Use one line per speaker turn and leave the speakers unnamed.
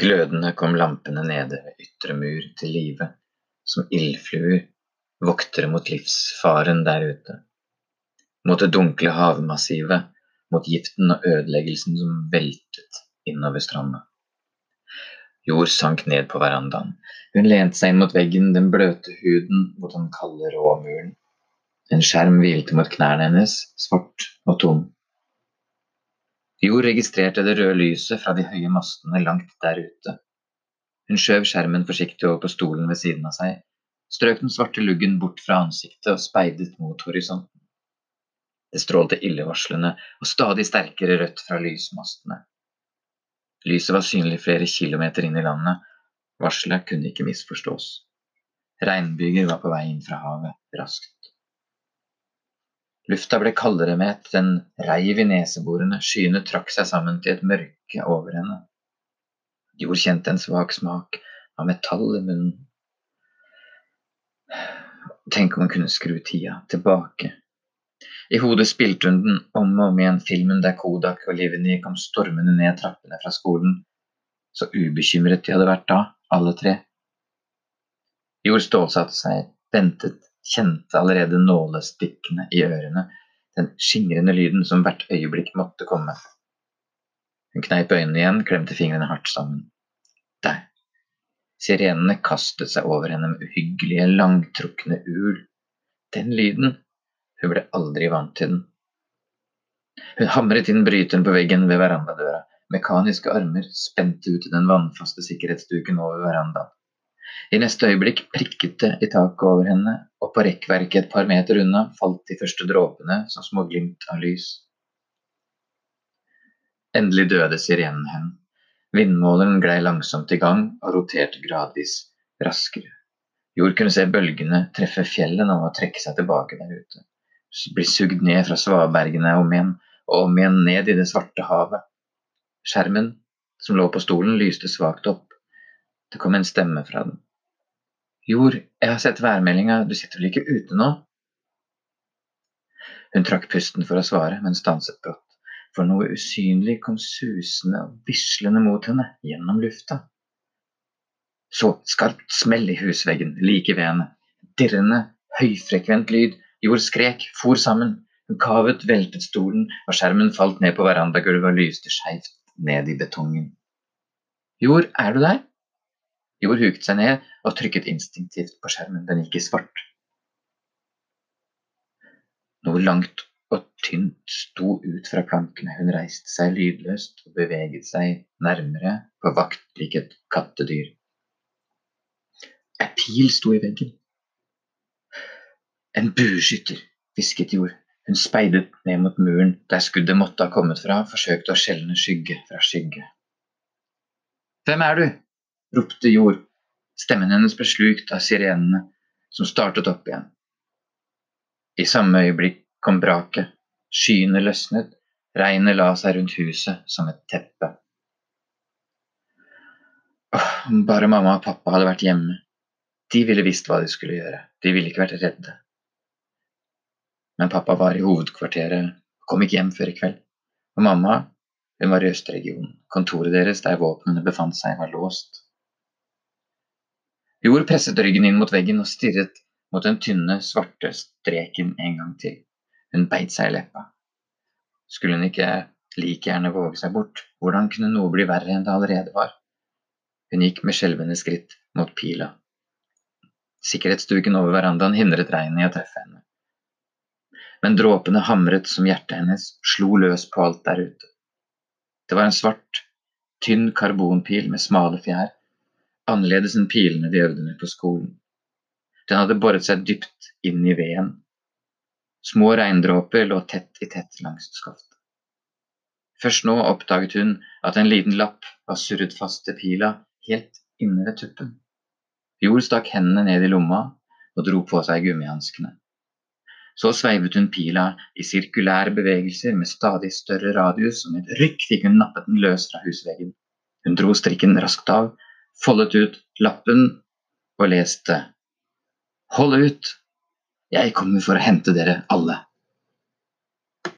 Glødende kom lampene nede ved ytre mur til live, som ildfluer, voktere mot livsfaren der ute. Mot det dunkle havmassivet, mot giften og ødeleggelsen som veltet innover stranda. Jord sank ned på verandaen. Hun lente seg inn mot veggen, den bløte huden mot den kalde, rå muren. En skjerm hvilte mot knærne hennes, svart og tom. Jord registrerte det røde lyset fra de høye mastene langt der ute. Hun skjøv skjermen forsiktig over på stolen ved siden av seg, strøk den svarte luggen bort fra ansiktet og speidet mot horisonten. Det strålte illevarslende og stadig sterkere rødt fra lysmastene. Lyset var synlig flere kilometer inn i landet, varselet kunne ikke misforstås. Regnbyger var på vei inn fra havet, raskt. Lufta ble kaldere med et, den reiv i neseborene, skyene trakk seg sammen til et mørke over henne. Jord kjente en svak smak av metall i munnen. Tenk om hun kunne skru tida tilbake. I hodet spilte hun den om og om igjen, filmen der Kodak og Livni kom stormende ned trappene fra skolen. Så ubekymret de hadde vært da, alle tre. Jord stålsatte seg, ventet kjente allerede nålestikkene i ørene, den skingrende lyden som hvert øyeblikk måtte komme. Hun kneip øynene igjen, klemte fingrene hardt sammen. Der. Sirenene kastet seg over henne med uhyggelige, langtrukne ul. Den lyden. Hun ble aldri vant til den. Hun hamret inn bryteren på veggen ved verandadøra. Mekaniske armer spente ut den vannfaste sikkerhetsduken over verandaen. I neste øyeblikk prikket det i taket over henne, og på rekkverket et par meter unna falt de første dråpene som små glimt av lys. Endelig døde sirenen hen. Vindmåleren glei langsomt i gang og roterte gradvis raskere. Jord kunne se bølgene treffe fjellet nå og trekke seg tilbake der ute. Bli sugd ned fra svabergene om igjen og om igjen ned i det svarte havet. Skjermen som lå på stolen, lyste svakt opp. Det kom en stemme fra den. Jord, jeg har sett værmeldinga, du sitter vel ikke ute nå? Hun trakk pusten for å svare, men stanset brått, for noe usynlig kom susende og vislende mot henne gjennom lufta. Så skarpt smell i husveggen like ved henne. Dirrende, høyfrekvent lyd. Jord skrek, for sammen. Hun kavet, veltet stolen, og skjermen falt ned på verandagulvet og lyste skeivt ned i betongen. Jord, er du der? Jord huket seg ned og trykket instinktivt på skjermen. Den gikk i svart. Noe langt og tynt sto ut fra plankene. Hun reiste seg lydløst og beveget seg nærmere på vakt lik et kattedyr. En pil sto i veggen. En bueskytter, hvisket Jord. Hun speidet ned mot muren der skuddet måtte ha kommet fra, forsøkte å skjelne skygge fra skygge. Hvem er du? Ropte Jord. Stemmen hennes ble slukt av sirenene, som startet opp igjen. I samme øyeblikk kom braket. Skyene løsnet, regnet la seg rundt huset som et teppe. Åh, bare mamma og pappa hadde vært hjemme. De ville visst hva de skulle gjøre, de ville ikke vært redde. Men pappa var i hovedkvarteret og kom ikke hjem før i kveld. Og mamma, hun var i østregionen. Kontoret deres der våpnene befant seg, var låst. Jord presset ryggen inn mot veggen og stirret mot den tynne, svarte streken en gang til. Hun beit seg i leppa. Skulle hun ikke like gjerne våge seg bort? Hvordan kunne noe bli verre enn det allerede var? Hun gikk med skjelvende skritt mot pila. Sikkerhetsduken over verandaen hindret regnet i å treffe henne. Men dråpene hamret som hjertet hennes, slo løs på alt der ute. Det var en svart, tynn karbonpil med smale fjær annerledes enn pilene de øvde med på skolen. Den hadde boret seg dypt inn i veden. Små regndråper lå tett i tett langs skaftet. Først nå oppdaget hun at en liten lapp var surret fast til pila helt inne ved tuppen. Jord stakk hendene ned i lomma og dro på seg gummihanskene. Så sveivet hun pila i sirkulære bevegelser med stadig større radius, og med et rykk fikk hun nappet den løs fra husveggen. Hun dro strikken raskt av foldet ut lappen og leste Hold ut, jeg kommer for å hente dere alle.